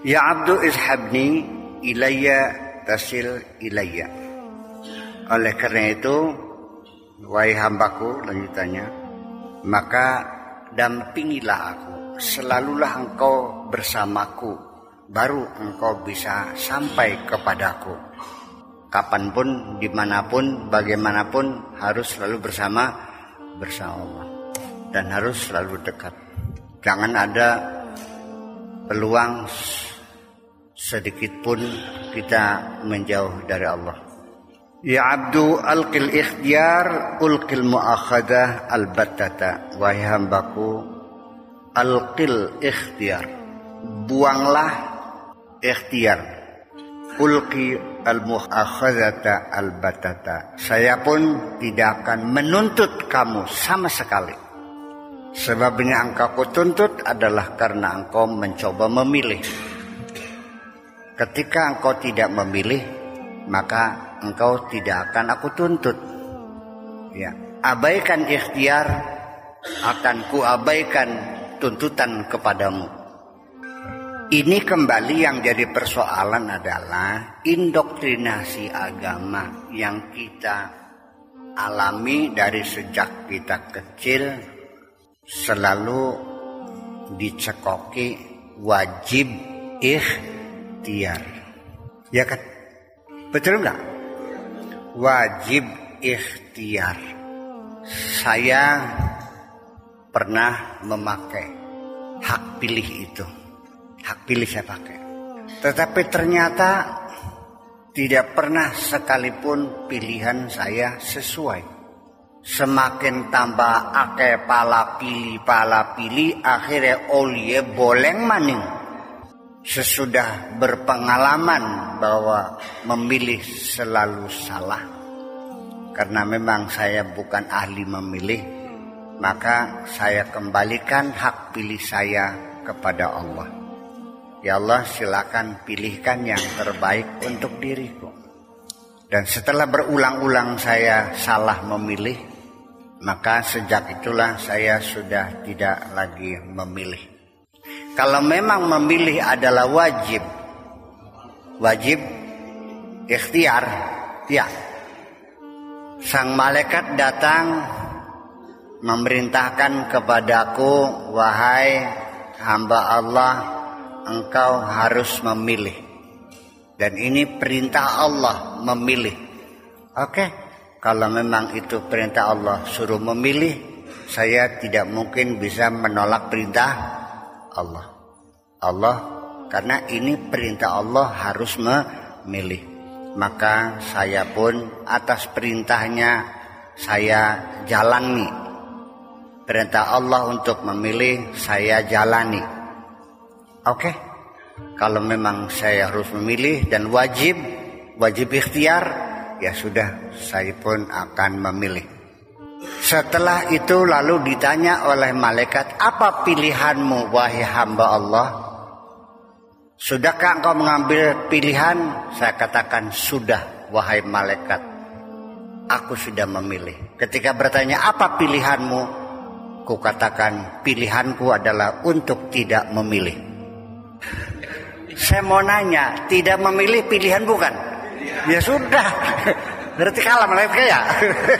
Ya abdu ishabni ilayya tasil ilayya. Oleh karena itu, wahai hambaku, lanjutannya, maka dampingilah aku, selalulah engkau bersamaku, baru engkau bisa sampai kepadaku. Kapan pun, di mana pun, bagaimanapun harus selalu bersama bersama Allah dan harus selalu dekat. Jangan ada peluang sedikit pun kita menjauh dari Allah. Ya abdu alqil ikhtiar ulqil muakhadah albattata. Wahai hambaku alqil ikhtiar. Buanglah ikhtiar. Ulqi al muakhadata al batata. Saya pun tidak akan menuntut kamu sama sekali. Sebabnya engkau kutuntut adalah karena engkau mencoba memilih. Ketika engkau tidak memilih, maka engkau tidak akan aku tuntut. Ya, abaikan ikhtiar akan kuabaikan tuntutan kepadamu. Ini kembali yang jadi persoalan adalah indoktrinasi agama yang kita alami dari sejak kita kecil selalu dicekoki wajib ikhtiar. Ya kan? Betul nggak? Wajib ikhtiar. Saya pernah memakai hak pilih itu hak pilih saya pakai. Tetapi ternyata tidak pernah sekalipun pilihan saya sesuai. Semakin tambah ake pala pilih pala pilih akhirnya olie boleng maning. Sesudah berpengalaman bahwa memilih selalu salah. Karena memang saya bukan ahli memilih, maka saya kembalikan hak pilih saya kepada Allah. Ya Allah silakan pilihkan yang terbaik untuk diriku. Dan setelah berulang-ulang saya salah memilih, maka sejak itulah saya sudah tidak lagi memilih. Kalau memang memilih adalah wajib, wajib ikhtiar, ya. Sang malaikat datang memerintahkan kepadaku, wahai hamba Allah, engkau harus memilih. Dan ini perintah Allah memilih. Oke, kalau memang itu perintah Allah suruh memilih, saya tidak mungkin bisa menolak perintah Allah. Allah karena ini perintah Allah harus memilih. Maka saya pun atas perintahnya saya jalani. Perintah Allah untuk memilih saya jalani Oke, okay. kalau memang saya harus memilih dan wajib, wajib ikhtiar, ya sudah, saya pun akan memilih. Setelah itu lalu ditanya oleh malaikat, apa pilihanmu wahai hamba Allah? Sudahkah engkau mengambil pilihan? Saya katakan sudah wahai malaikat. Aku sudah memilih. Ketika bertanya apa pilihanmu? Ku katakan pilihanku adalah untuk tidak memilih. Saya mau nanya, tidak memilih pilihan bukan? Ya sudah, berarti kalah mereka ya.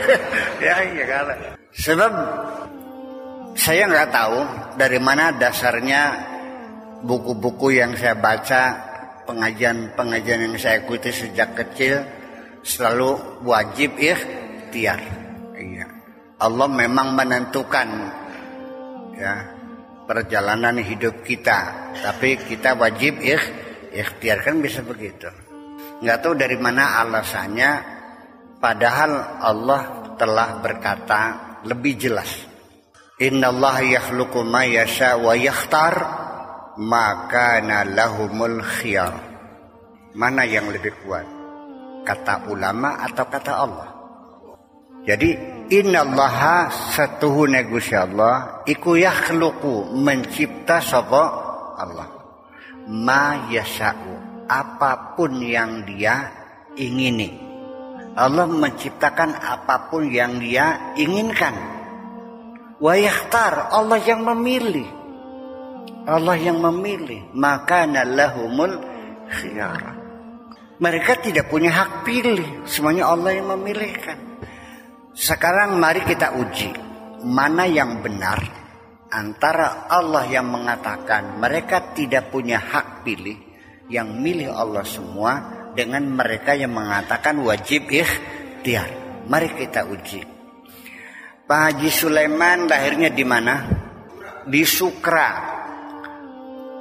ya iya kalah. Sebab saya nggak tahu dari mana dasarnya buku-buku yang saya baca, pengajian-pengajian yang saya ikuti sejak kecil selalu wajib ikhtiar. Iya. Allah memang menentukan ya perjalanan hidup kita. Tapi kita wajib ikh, ikhtiar kan bisa begitu. Nggak tahu dari mana alasannya. Padahal Allah telah berkata lebih jelas. Inna Allah yakhluqu ma yasha wa yakhtar maka lahumul khiyar. Mana yang lebih kuat? Kata ulama atau kata Allah? Jadi innallaha satuhune Gusti Allah iku yakhluqu mencipta sapa Allah. Ma yasa'u apa pun yang dia ingini. Allah menciptakan apa pun yang dia inginkan. Wa yakhtar Allah yang memilih. Allah yang memilih. Maka nalahumul khiyara. Mereka tidak punya hak pilih. Semuanya Allah yang memilihkan. Sekarang mari kita uji. Mana yang benar antara Allah yang mengatakan mereka tidak punya hak pilih. Yang milih Allah semua. Dengan mereka yang mengatakan wajib ikhtiar. Mari kita uji. Pak Haji Sulaiman lahirnya di mana? Di Sukra,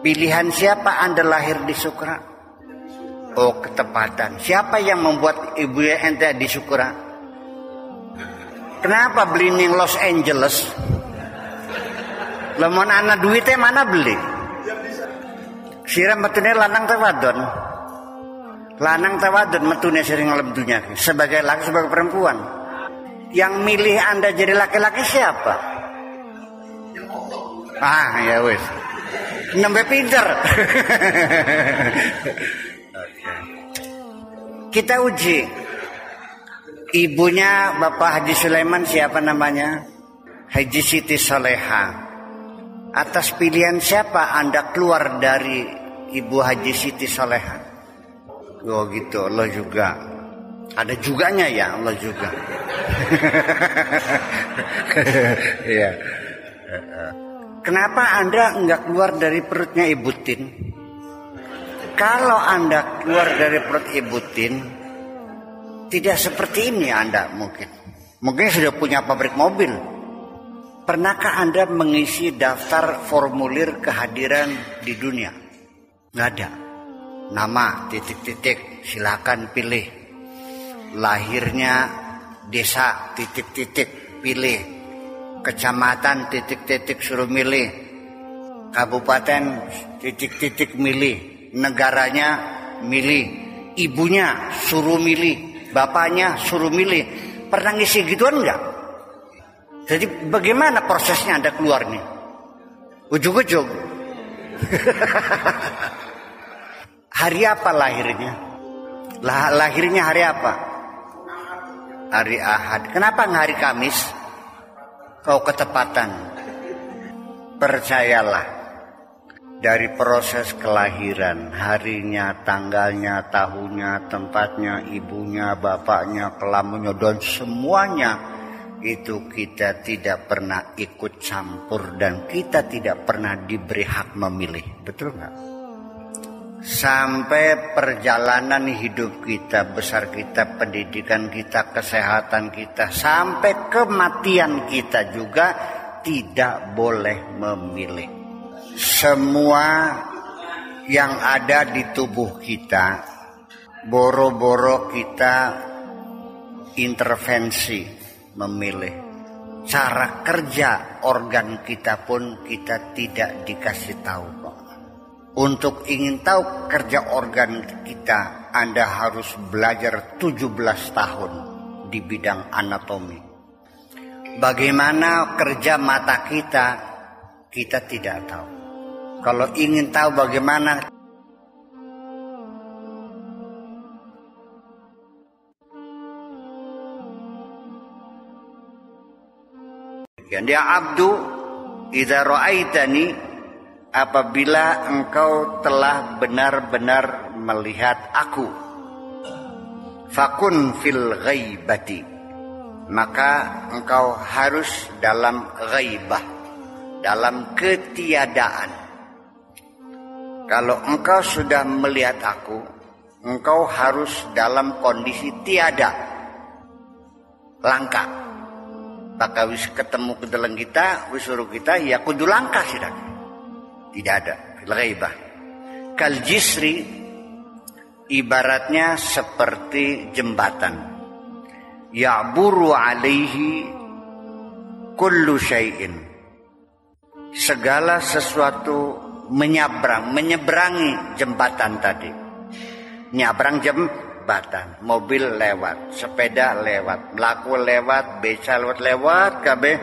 Pilihan siapa Anda lahir di Sukra? Oh ketepatan. Siapa yang membuat ibu ente di Sukra? Kenapa beli ning Los Angeles? Lemon anak duitnya mana beli? Siram metune lanang tawadon. Lanang tawadon metune sering lemdunya sebagai laki sebagai perempuan. Yang milih Anda jadi laki-laki siapa? Ah ya wes nembe pinter. Kita uji. Ibunya Bapak Haji Sulaiman siapa namanya? Haji Siti Soleha. Atas pilihan siapa Anda keluar dari Ibu Haji Siti Soleha? Oh gitu, Allah juga. Ada juganya ya, Allah juga. Iya. Kenapa Anda nggak keluar dari perutnya Ibu Tin? Kalau Anda keluar dari perut Ibu Tin, tidak seperti ini Anda mungkin. Mungkin sudah punya pabrik mobil. Pernahkah Anda mengisi daftar formulir kehadiran di dunia? Nggak ada. Nama, titik-titik, silakan pilih. Lahirnya desa, titik-titik, pilih kecamatan titik-titik suruh milih, kabupaten titik-titik milih, negaranya milih, ibunya suruh milih, bapaknya suruh milih. Pernah ngisi gituan enggak? Jadi bagaimana prosesnya Anda keluar nih? Hari apa lahirnya? Lah, lahirnya hari apa? Hari Ahad. Kenapa nggak hari Kamis? kau ketepatan. Percayalah, dari proses kelahiran, harinya, tanggalnya, tahunnya, tempatnya, ibunya, bapaknya, kelamunya, dan semuanya itu kita tidak pernah ikut campur dan kita tidak pernah diberi hak memilih. Betul nggak? Sampai perjalanan hidup kita, besar kita, pendidikan kita, kesehatan kita, sampai kematian kita juga tidak boleh memilih. Semua yang ada di tubuh kita, boro-boro kita intervensi memilih. Cara kerja organ kita pun kita tidak dikasih tahu. Untuk ingin tahu kerja organ kita, Anda harus belajar 17 tahun di bidang anatomi. Bagaimana kerja mata kita, kita tidak tahu. Kalau ingin tahu bagaimana Dia abdu idza ra'aitani apabila engkau telah benar-benar melihat aku fakun fil ghaibati maka engkau harus dalam ghaibah dalam ketiadaan. Kalau engkau sudah melihat aku engkau harus dalam kondisi tiada langka. Maka wis ketemu ke dalam kita wis suruh kita ya kudu langkah sih tidak ada. Ghaibah. Kal jisri ibaratnya seperti jembatan. Ya'buru alaihi kullu syai'in. Segala sesuatu menyabrang, menyeberangi jembatan tadi. Nyabrang jembatan, mobil lewat, sepeda lewat, melaku lewat, beca lewat lewat kabeh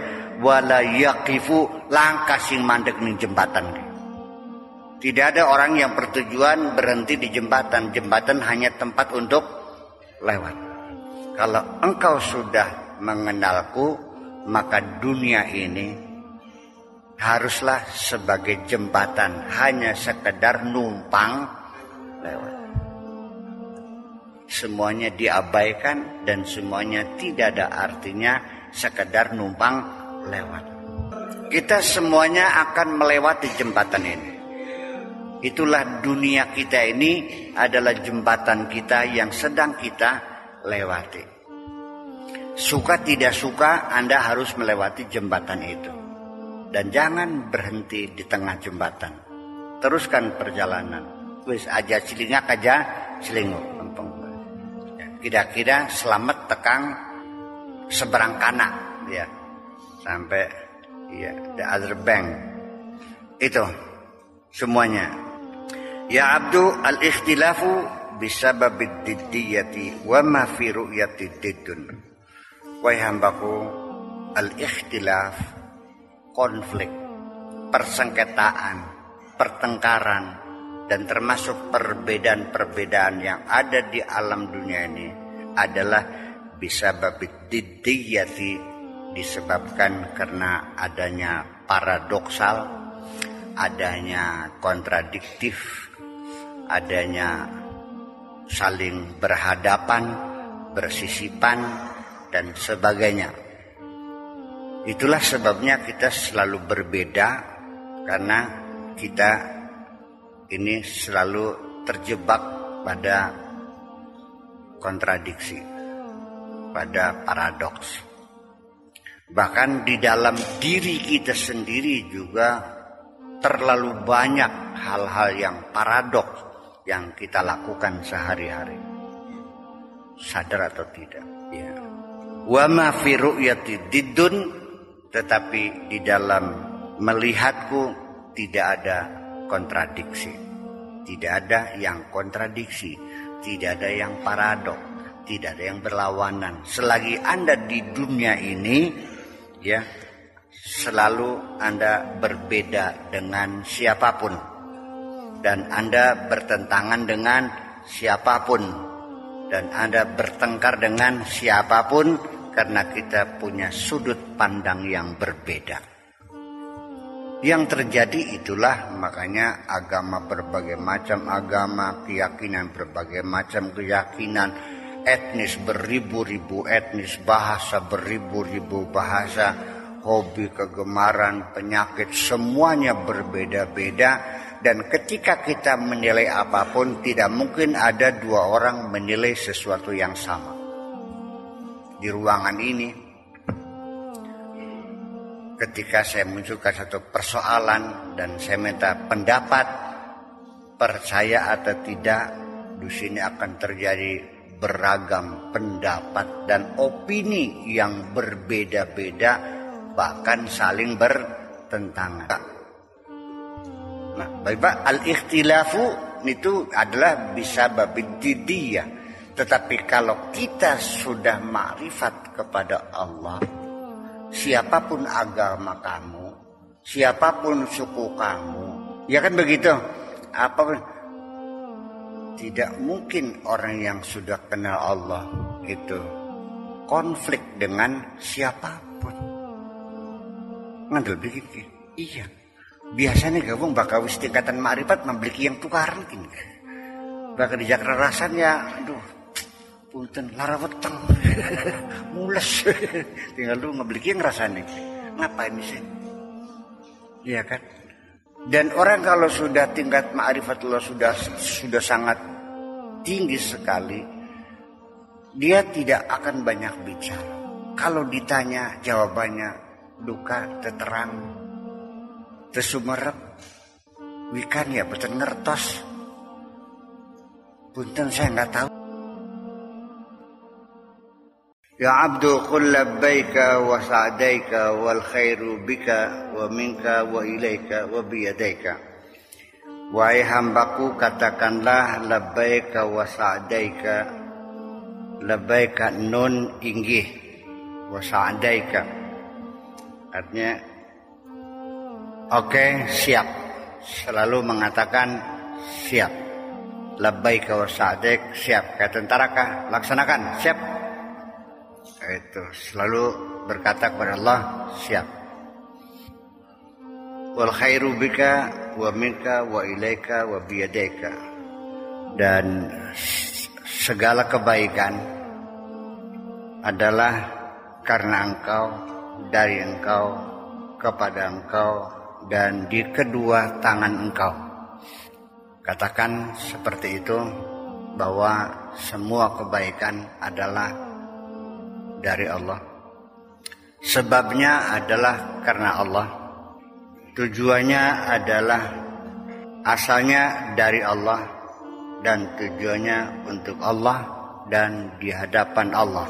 wala yaqifu langkah sing mandek ning jembatan. Tidak ada orang yang bertujuan berhenti di jembatan. Jembatan hanya tempat untuk lewat. Kalau engkau sudah mengenalku, maka dunia ini haruslah sebagai jembatan hanya sekedar numpang lewat. Semuanya diabaikan dan semuanya tidak ada artinya sekedar numpang lewat. Kita semuanya akan melewati jembatan ini. Itulah dunia kita ini adalah jembatan kita yang sedang kita lewati. Suka tidak suka Anda harus melewati jembatan itu. Dan jangan berhenti di tengah jembatan. Teruskan perjalanan. Wis aja celingak aja celinguk. Kira-kira selamat tekang seberang kanan ya. Sampai ya the other bank. Itu semuanya. Ya abdu al-ikhtilafu bisababid diddiyati wa ma fi ru'yati diddun. Wahai hambaku, al-ikhtilaf konflik, persengketaan, pertengkaran, dan termasuk perbedaan-perbedaan yang ada di alam dunia ini adalah bisa babit didiyati disebabkan karena adanya paradoksal, adanya kontradiktif, adanya saling berhadapan, bersisipan, dan sebagainya. Itulah sebabnya kita selalu berbeda karena kita ini selalu terjebak pada kontradiksi, pada paradoks. Bahkan di dalam diri kita sendiri juga terlalu banyak hal-hal yang paradoks yang kita lakukan sehari-hari. Sadar atau tidak? Ya. Wa ma fi didun tetapi di dalam melihatku tidak ada kontradiksi. Tidak ada yang kontradiksi, tidak ada yang paradok, tidak ada yang berlawanan. Selagi Anda di dunia ini ya selalu Anda berbeda dengan siapa pun dan Anda bertentangan dengan siapa pun dan Anda bertengkar dengan siapa pun karena kita punya sudut pandang yang berbeda. Yang terjadi itulah makanya agama berbagai macam agama, keyakinan berbagai macam keyakinan, etnis beribu-ribu etnis, bahasa beribu-ribu bahasa, hobi, kegemaran, penyakit semuanya berbeda-beda dan ketika kita menilai apa pun tidak mungkin ada dua orang menilai sesuatu yang sama di ruangan ini ketika saya munculkan satu persoalan dan saya minta pendapat percaya atau tidak di sini akan terjadi beragam pendapat dan opini yang berbeda-beda bahkan saling bertentangan. Nah, baik al-ikhtilafu itu adalah bisa babididiyah tetapi kalau kita sudah makrifat kepada Allah, siapa pun agama kamu, siapa pun suku kamu, ya kan begitu? Apa tidak mungkin orang yang sudah kenal Allah itu konflik dengan siapa pun. Ngandel bikin Iya. Biasanya gabung bakal wis tingkatan makrifat membeli yang tukaran gini. Bakal di Jakarta rasanya aduh punten lara weteng. Mules. Tinggal lu yang rasanya ngapain sih iya kan? Dan orang kalau sudah tingkat ma'rifatullah sudah sudah sangat tinggi sekali dia tidak akan banyak bicara. Kalau ditanya jawabannya duka Terus sumerep Wikan ya beten ngertos. Punten saya nggak tahu. Ya abdu qul labbaika wa sa'daika wal khairu bika wa minka wa ilaika wa biyadaika. Wahai hambaku katakanlah labbaika wa sa'daika. Labbaika nun inggih wa sa'daika. Artinya oke siap. Selalu mengatakan siap. Labbaika wa sa'daik siap. Kayak tentara kah? Laksanakan siap. Itu selalu berkata kepada Allah siap. Wal khairu bika wa minka wa ilaika wa biyadaika. Dan segala kebaikan adalah karena engkau dari engkau kepada engkau dan di kedua tangan engkau katakan seperti itu bahwa semua kebaikan adalah dari Allah sebabnya adalah karena Allah tujuannya adalah asalnya dari Allah dan tujuannya untuk Allah dan di hadapan Allah.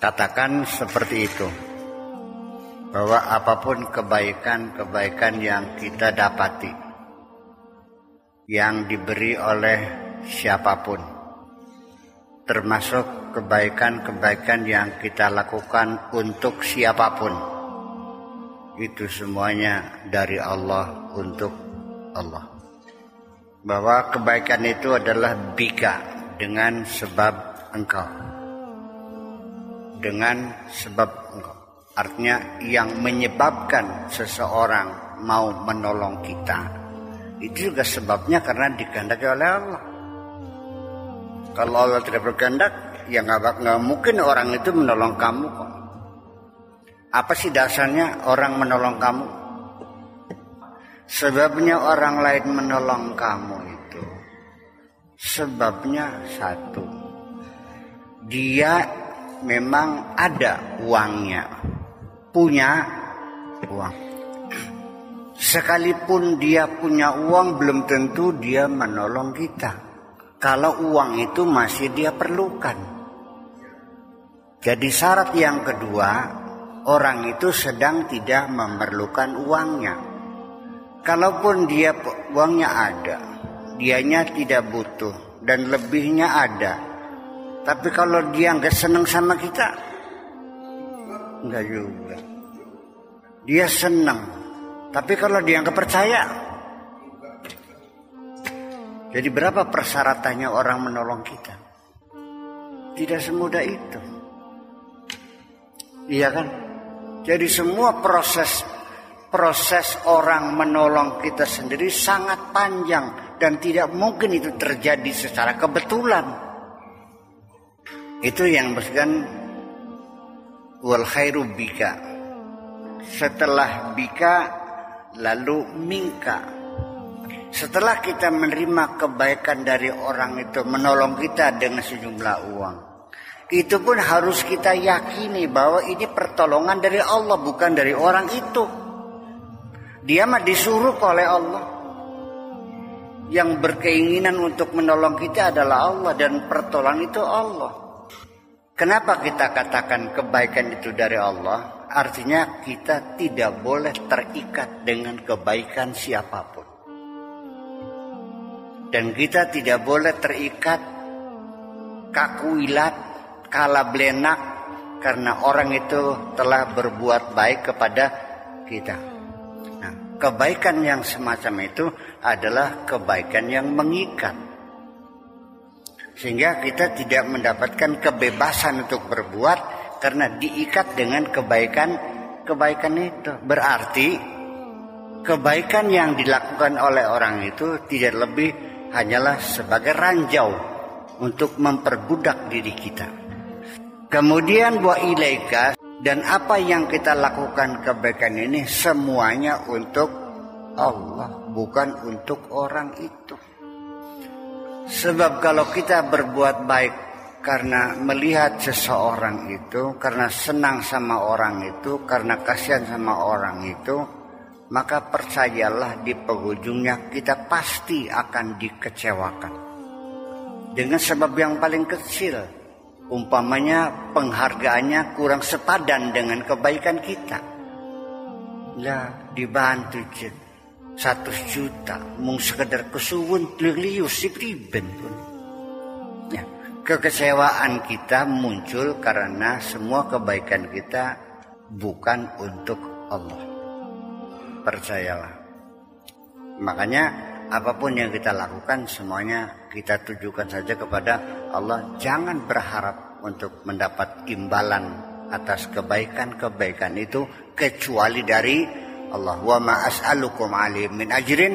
Katakan seperti itu. Bahwa apa pun kebaikan-kebaikan yang kita dapati yang diberi oleh siapa pun termasuk kebaikan-kebaikan yang kita lakukan untuk siapa pun itu semuanya dari Allah untuk Allah. Bahwa kebaikan itu adalah bika dengan sebab engkau. Dengan sebab engkau. Artinya yang menyebabkan seseorang mau menolong kita. Itu juga sebabnya karena dikehendaki oleh Allah. Kalau Allah tidak berkehendak, ya nggak mungkin orang itu menolong kamu kok. Apa sih dasarnya orang menolong kamu? Sebabnya orang lain menolong kamu itu sebabnya satu. Dia memang ada uangnya. Punya uang. Sekalipun dia punya uang belum tentu dia menolong kita. Kalau uang itu masih dia perlukan. Jadi syarat yang kedua orang itu sedang tidak memerlukan uangnya. Kalaupun dia uangnya ada, dianya tidak butuh dan lebihnya ada. Tapi kalau dia nggak senang sama kita, nggak juga. Dia senang, tapi kalau dia nggak percaya, jadi berapa persyaratannya orang menolong kita? Tidak semudah itu. Iya kan? Jadi semua proses proses orang menolong kita sendiri sangat panjang dan tidak mungkin itu terjadi secara kebetulan. Itu yang maksudkan wal khairu bika. Setelah bika lalu mingka. Setelah kita menerima kebaikan dari orang itu menolong kita dengan sejumlah uang itu pun harus kita yakini bahwa ini pertolongan dari Allah bukan dari orang itu. Dia mah disuruh oleh Allah. Yang berkeinginan untuk menolong kita adalah Allah dan pertolongan itu Allah. Kenapa kita katakan kebaikan itu dari Allah? Artinya kita tidak boleh terikat dengan kebaikan siapa pun. Dan kita tidak boleh terikat kakuilat kala belenak karena orang itu telah berbuat baik kepada kita. Nah, kebaikan yang semacam itu adalah kebaikan yang mengikat. Sehingga kita tidak mendapatkan kebebasan untuk berbuat karena diikat dengan kebaikan-kebaikan itu. Berarti kebaikan yang dilakukan oleh orang itu tidak lebih hanyalah sebagai ranjau untuk memperbudak diri kita. Kemudian wa ilaika dan apa yang kita lakukan kebaikan ini semuanya untuk Allah, bukan untuk orang itu. Sebab kalau kita berbuat baik karena melihat seseorang itu, karena senang sama orang itu, karena kasihan sama orang itu, maka percayalah di penghujungnya kita pasti akan dikecewakan. Dengan sebab yang paling kecil, umpamanya penghargaannya kurang sepadan dengan kebaikan kita. Lah dibantu je satu juta mung sekedar kesuwun lius si priben pun. Ya, kekecewaan kita muncul karena semua kebaikan kita bukan untuk Allah. Percayalah. Makanya apa pun yang kita lakukan semuanya kita tujukan saja kepada Allah. Jangan berharap untuk mendapat imbalan atas kebaikan-kebaikan itu kecuali dari Allah. Wa ma as'alukum alaihi min ajrin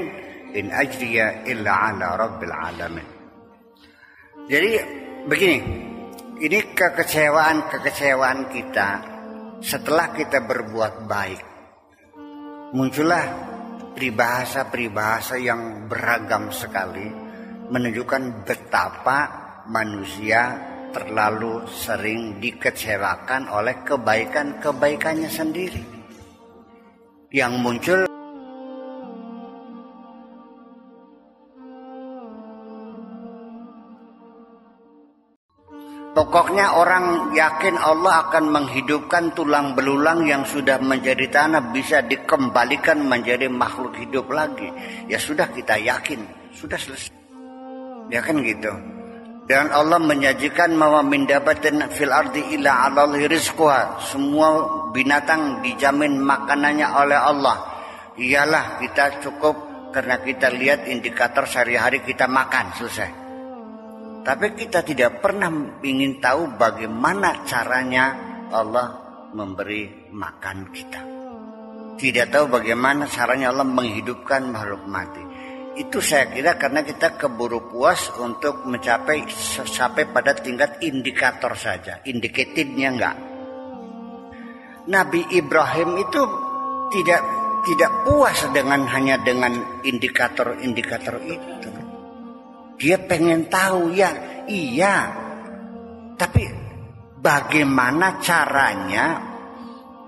in ajriya illa ala rabbil alamin. Jadi begini, ini kekecewaan-kekecewaan kita setelah kita berbuat baik. Muncullah peribahasa-peribahasa yang beragam sekali menunjukkan betapa manusia terlalu sering dikecewakan oleh kebaikan-kebaikannya sendiri. Yang muncul Pokoknya orang yakin Allah akan menghidupkan tulang belulang yang sudah menjadi tanah bisa dikembalikan menjadi makhluk hidup lagi. Ya sudah kita yakin, sudah selesai. Ya kan gitu. Dan Allah menyajikan bahwa mindabatin fil ardi illa alallahi rizquha. Semua binatang dijamin makanannya oleh Allah. Iyalah kita cukup karena kita lihat indikator sehari-hari kita makan selesai. Tapi kita tidak pernah ingin tahu bagaimana caranya Allah memberi makan kita. Tidak tahu bagaimana caranya Allah menghidupkan makhluk mati. Itu saya kira karena kita keburu puas untuk mencapai sampai pada tingkat indikator saja. Indikatednya enggak. Nabi Ibrahim itu tidak tidak puas dengan hanya dengan indikator-indikator itu. Dia pengen tahu ya, iya. Tapi bagaimana caranya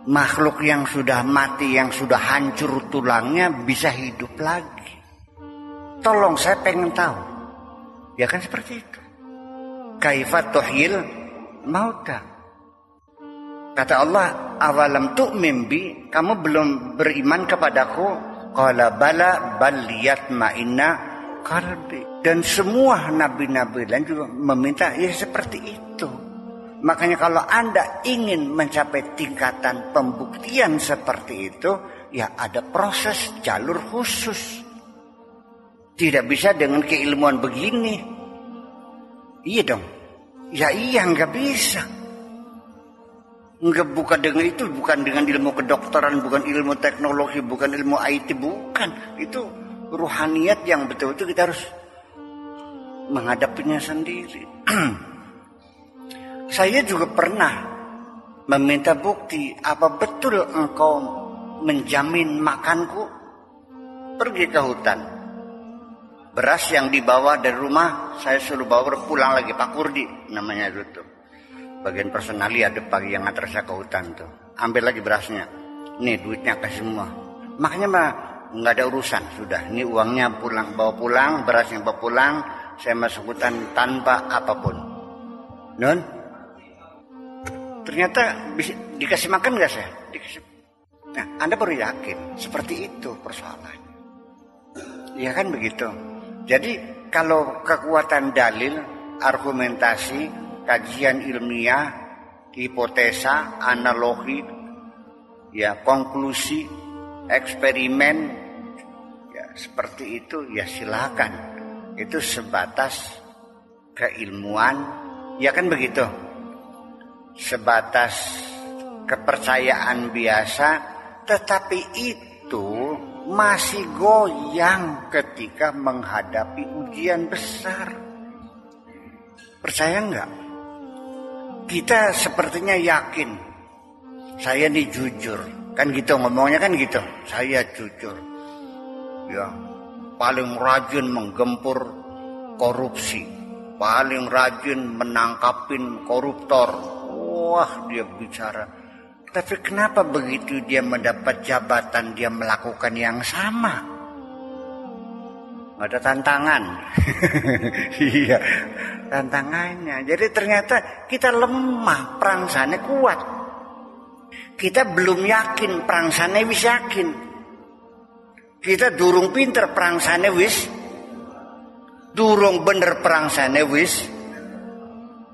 makhluk yang sudah mati, yang sudah hancur tulangnya bisa hidup lagi? Tolong saya pengen tahu. Ya kan seperti itu. Kaifat tuhyil mauta. Kata Allah, awalam tuh mimpi, kamu belum beriman kepadaku? Qala bala bal liyatma'inna kalbi. Dan semua nabi-nabi lain juga meminta ya seperti itu. Makanya kalau Anda ingin mencapai tingkatan pembuktian seperti itu, ya ada proses jalur khusus. Tidak bisa dengan keilmuan begini. Iya dong. Ya iya nggak bisa. Nggak bukan dengan itu, bukan dengan ilmu kedokteran, bukan ilmu teknologi, bukan ilmu IT, bukan. Itu ruhaniat yang betul-betul kita harus menghadapinya sendiri. Saya juga pernah meminta bukti apa betul engkau menjamin makanku pergi ke hutan. Beras yang dibawa dari rumah saya suruh bawa pulang lagi Pak Kurdi namanya itu tuh. Bagian personali ada pagi yang ngantar saya ke hutan tuh. Ambil lagi berasnya. Nih duitnya kasih semua. Makanya mah nggak ada urusan sudah. Ini uangnya pulang bawa pulang, berasnya bawa pulang, saya masuk hutan tanpa apa pun. Non, ternyata bisa, dikasih makan nggak saya? Dikasih. Nah, Anda baru yakin seperti itu persoalannya. Ya kan begitu. Jadi kalau kekuatan dalil, argumentasi, kajian ilmiah, hipotesa, analogi, ya konklusi, eksperimen, ya seperti itu ya silakan itu sebatas keilmuan, ya kan begitu? Sebatas kepercayaan biasa, tetapi itu masih goyang ketika menghadapi ujian besar. Percaya enggak? Kita sepertinya yakin. Saya ini jujur. Kan gitu ngomongnya kan gitu. Saya jujur. Ya, paling rajin menggempur korupsi, paling rajin menangkapin koruptor. Wah, dia bicara. Tapi kenapa begitu dia mendapat jabatan dia melakukan yang sama? Ada tantangan. iya, tantangannya. Jadi ternyata kita lemah, perangsane kuat. Kita belum yakin, perangsane bisa yakin. Kita durung pinter perang sana wis. Durung bener perang sana wis.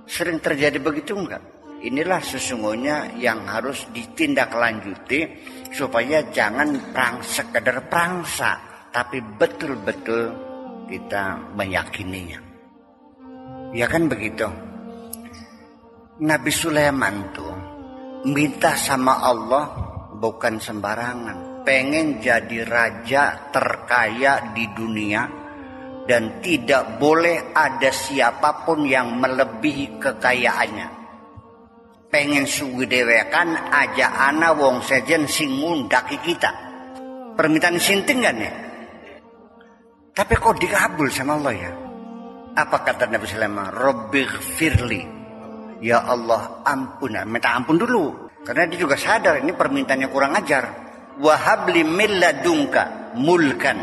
Sering terjadi begitu enggak? Inilah sesungguhnya yang harus ditindaklanjuti supaya jangan perang sekedar perangsa, tapi betul-betul kita meyakininya. Ya kan begitu. Nabi Sulaiman tuh minta sama Allah bukan sembarangan. Pengen jadi raja terkaya di dunia dan tidak boleh ada siapa pun yang melebihi kekayaannya. Pengen suwi dewekan aja ana wong sejen sing ngundaki kita. Permintaan sinting kan ya? Tapi kok dikabul sama Allah ya? Apa kata Nabi Sulaiman? Robbi firli. Ya Allah ampun. Minta ampun dulu. Karena dia juga sadar ini permintaannya kurang ajar. Wahabli milladungka mulkan.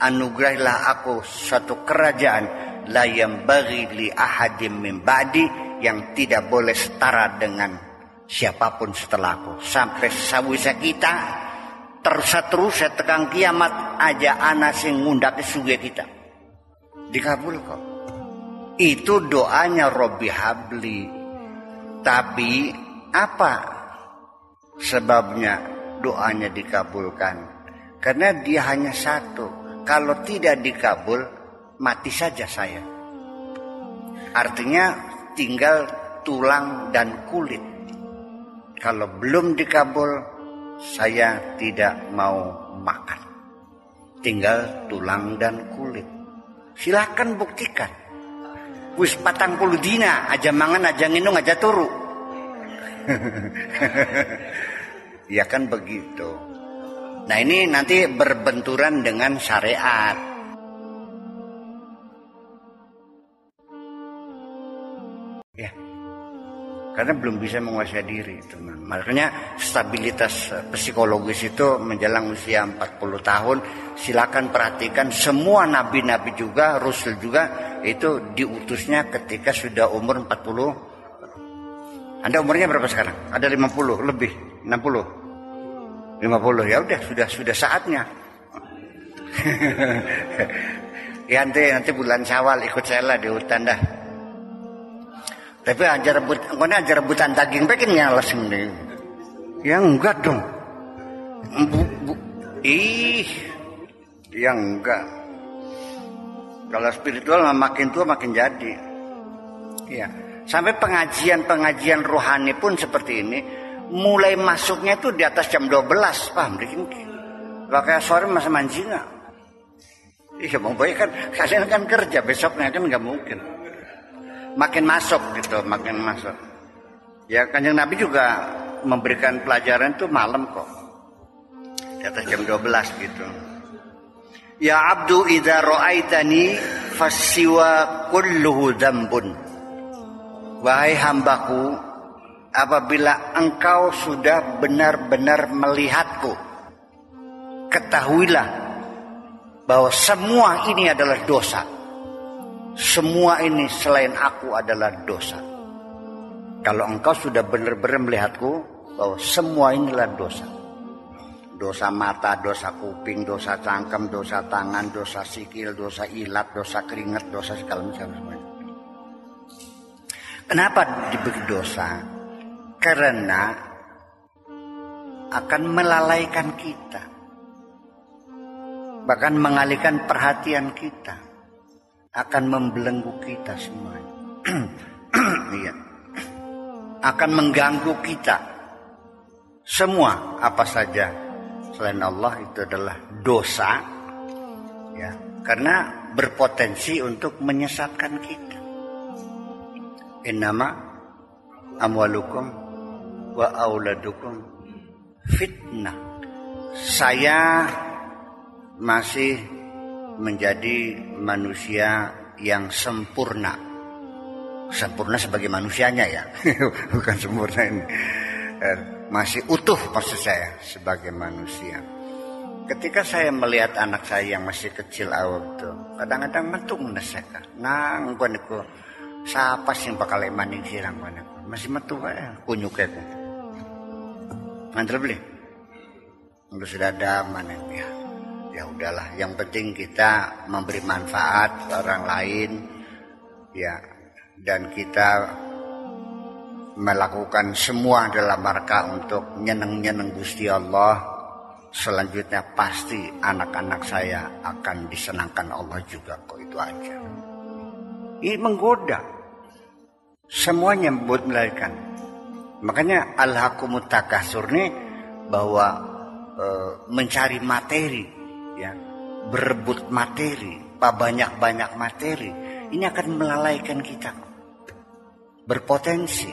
Anugerahilah aku satu kerajaan la yang bagi li ahadim min ba'di yang tidak boleh setara dengan siapa pun setelahku sampai sawisa kita terus terus tekan kiamat aja anak sing ngundaki suge kita. Dikabul kok. Itu doanya Robi Habli. Tapi apa sebabnya doanya dikabulkan? Karena dia hanya satu. Kalau tidak dikabul mati saja saya. Artinya tinggal tulang dan kulit kalau belum dikabul saya tidak mau makan tinggal tulang dan kulit Silakan buktikan. Wis patang puluh dina aja mangan aja nginung aja turu. ya kan begitu. Nah ini nanti berbenturan dengan syariat. Karena belum bisa menguasai diri teman. Makanya stabilitas psikologis itu menjelang usia 40 tahun silakan perhatikan semua nabi-nabi juga rasul juga itu diutusnya ketika sudah umur 40 Anda umurnya berapa sekarang? Ada 50 lebih 60 50 ya udah sudah sudah saatnya ya nanti nanti bulan Syawal ikut saya lah di hutan dah tapi aja rebut, engkau aja rebutan daging pengen nyalas ini. Ya enggak dong. Bu, bu, ih, ya enggak. Kalau spiritual makin tua makin jadi. Iya. Sampai pengajian-pengajian rohani pun seperti ini. Mulai masuknya itu di atas jam 12. Paham? Pakai sore masa manjinga. Iya, mau kan kalian kan kerja besoknya kan nggak mungkin makin masuk gitu, makin masuk. Ya kanjeng Nabi juga memberikan pelajaran itu malam kok. Di atas jam 12 gitu. Ya abdu idza ra'aitani fasiwa kulluhu dzambun. Wahai hambaku, apabila engkau sudah benar-benar melihatku, ketahuilah bahwa semua ini adalah dosa semua ini selain aku adalah dosa. Kalau engkau sudah benar-benar melihatku bahwa semua inilah dosa. Dosa mata, dosa kuping, dosa cangkem, dosa tangan, dosa sikil, dosa ilat, dosa keringat, dosa segala macam semuanya. Kenapa diberi dosa? Karena akan melalaikan kita. Bahkan mengalihkan perhatian kita akan membelenggu kita semua. iya. Akan mengganggu kita. Semua apa saja selain Allah itu adalah dosa. Ya, karena berpotensi untuk menyesatkan kita. Innama amwalukum wa auladukum fitnah. Saya masih menjadi manusia yang sempurna. Sempurna sebagai manusianya ya, bukan sempurna ini. Eh, masih utuh maksud saya sebagai manusia. Ketika saya melihat anak saya yang masih kecil awal itu, kadang-kadang metung neseka. Nang niku siapa sih bakal maning sirang niku. Masih metu ya kunyuk ya. Mantel beli. Udah sudah ada mana ya ya udahlah yang penting kita memberi manfaat orang lain ya dan kita melakukan semua dalam rangka untuk nyeneng-nyeneng Gusti Allah. Selanjutnya pasti anak-anak saya akan disenangkan Allah juga kok itu aja. Ini menggoda. Semuanya buat melahirkan. Makanya al-hakumut takasur nih bahwa e, mencari materi ya berebut materi banyak-banyak materi ini akan melalaikan kita. Berpotensi.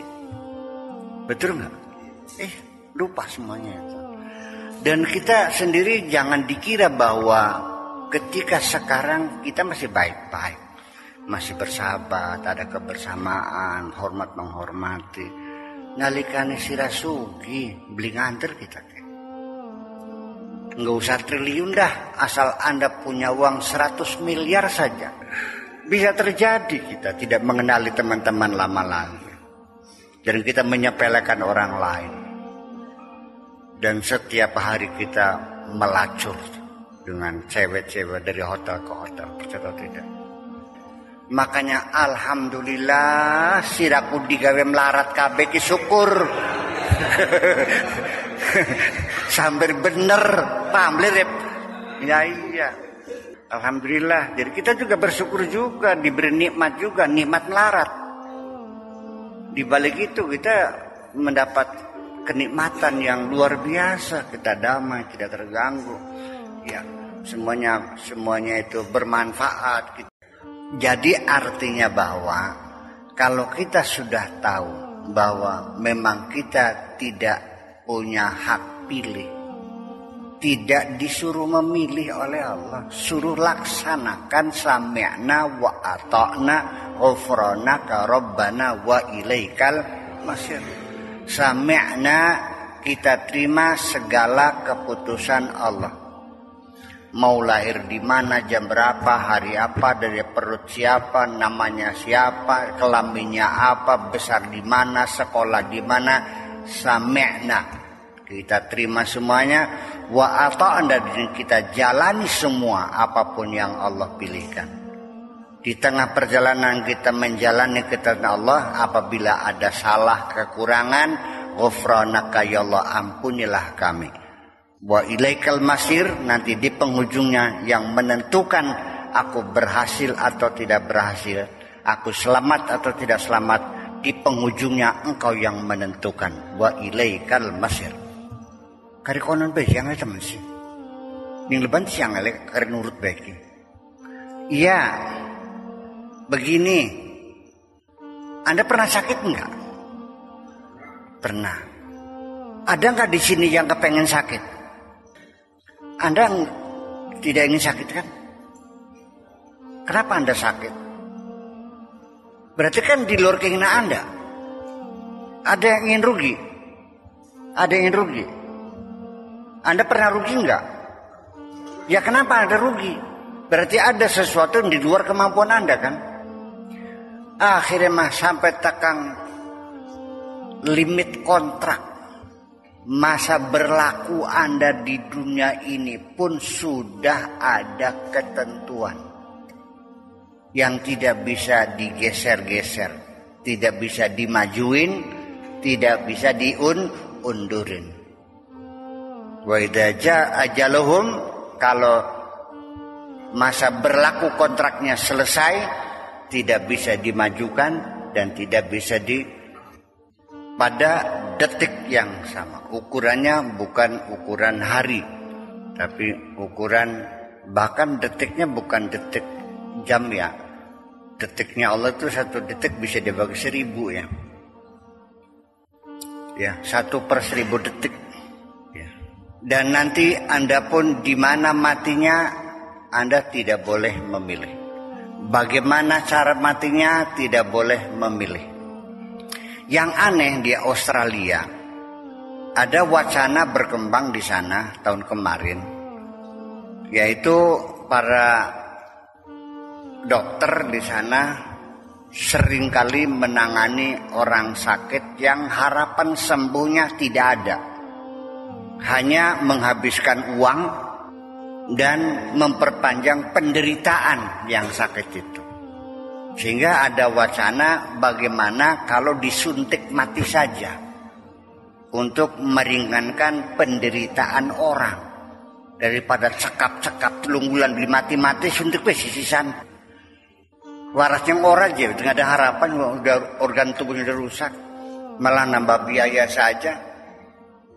Betul nggak? Eh lupa semuanya dan kita sendiri jangan dikira bahwa ketika sekarang kita masih baik-baik masih bersahabat ada kebersamaan hormat menghormati. Nalikane sirasugi beli nganter kita nggak usah triliun dah asal anda punya uang 100 miliar saja. Bisa terjadi kita tidak mengenali teman-teman lama lagi. Dan kita menyepelekan orang lain. Dan setiap hari kita melacur dengan cewek-cewek dari hotel ke hotel percaya tidak. Makanya alhamdulillah siraku digawe melarat kabeh syukur sambil bener pamlir ya iya. Alhamdulillah. Jadi kita juga bersyukur juga diberi nikmat juga nikmat melarat. Di balik itu kita mendapat kenikmatan yang luar biasa. Kita damai tidak terganggu. Ya semuanya semuanya itu bermanfaat. Jadi artinya bahwa kalau kita sudah tahu bahwa memang kita tidak punya hak pilih. Tidak disuruh memilih oleh Allah. Suruh laksanakan sami'na wa ata'na ghufranaka rabbana wa ilaikal masir. Sami'na kita terima segala keputusan Allah. Mau lahir di mana, jam berapa, hari apa, dari perut siapa, namanya siapa, kelaminnya apa, besar di mana, sekolah di mana, sami'na. Kita terima semuanya. Wa ata'na dan kita jalani semua apa pun yang Allah pilihkan. Di tengah perjalanan kita menjalani ketentuan Allah apabila ada salah kekurangan ghufranaka ya Allah ampunilah kami. Wa ilaikal masir nanti di penghujungnya yang menentukan aku berhasil atau tidak berhasil aku selamat atau tidak selamat di penghujungnya engkau yang menentukan. Wa ilaikal masir. Kari konon baik yang teman sih. Ning leban siang ale kari nurut baik iya. Begini. Anda pernah sakit enggak? Pernah. Ada enggak di sini yang kepengen sakit? Anda tidak ingin sakit kan? Kenapa anda sakit Berarti kan di luar keinginan Anda. Ada yang ingin rugi. Ada yang ingin rugi. Anda pernah rugi enggak? Ya kenapa Anda rugi? Berarti ada sesuatu yang di luar kemampuan Anda kan? Akhirnya mah sampai tekan limit kontrak. Masa berlaku Anda di dunia ini pun sudah ada ketentuan yang tidak bisa digeser-geser, tidak bisa dimajuin, tidak bisa diun-undurin. Wa ajaluhum kalau masa berlaku kontraknya selesai tidak bisa dimajukan dan tidak bisa di pada detik yang sama. Ukurannya bukan ukuran hari, tapi ukuran bahkan detiknya bukan detik jam ya detiknya Allah itu satu detik bisa dibagi seribu ya. Ya satu per seribu detik. Ya. dan nanti anda pun di mana matinya anda tidak boleh memilih. Bagaimana cara matinya tidak boleh memilih. Yang aneh di Australia ada wacana berkembang di sana tahun kemarin yaitu para dokter di sana sering kali menangani orang sakit yang harapan sembuhnya tidak ada. Hanya menghabiskan uang dan memperpanjang penderitaan yang sakit itu. Sehingga ada wacana bagaimana kalau disuntik mati saja untuk meringankan penderitaan orang daripada cekap-cekap telunggulan beli mati-mati suntik wes sisisan warasnya orang aja nggak ada harapan udah organ tubuhnya udah rusak malah nambah biaya saja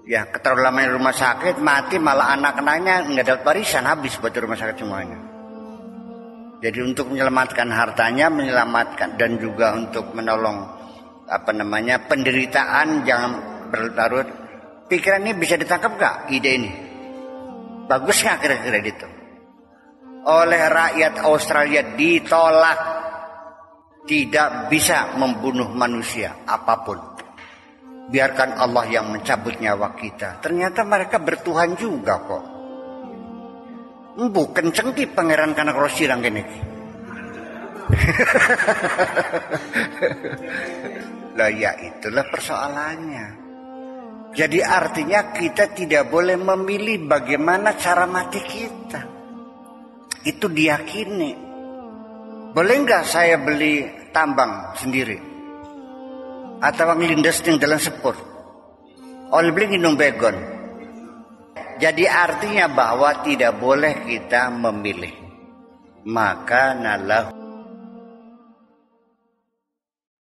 Ya, keterlaluan rumah sakit, mati malah anak-anaknya nggak dapat warisan habis buat rumah sakit semuanya. Jadi untuk menyelamatkan hartanya, menyelamatkan dan juga untuk menolong apa namanya penderitaan jangan berlarut. Pikiran ini bisa ditangkap gak ide ini? Bagus nggak kira-kira itu? Oleh rakyat Australia ditolak tidak bisa membunuh manusia apa pun. Biarkan Allah yang mencabut nyawa kita. Ternyata mereka bertuhan juga kok. Bukan cengki pangeran kanak rosirang gini. lah ya itulah persoalannya. Jadi artinya kita tidak boleh memilih bagaimana cara mati kita. Itu diyakini. Boleh nggak saya beli tambang sendiri? Atau ngelindas yang dalam sepur? Oleh beli minum begon. Jadi artinya bahwa tidak boleh kita memilih. Maka nalah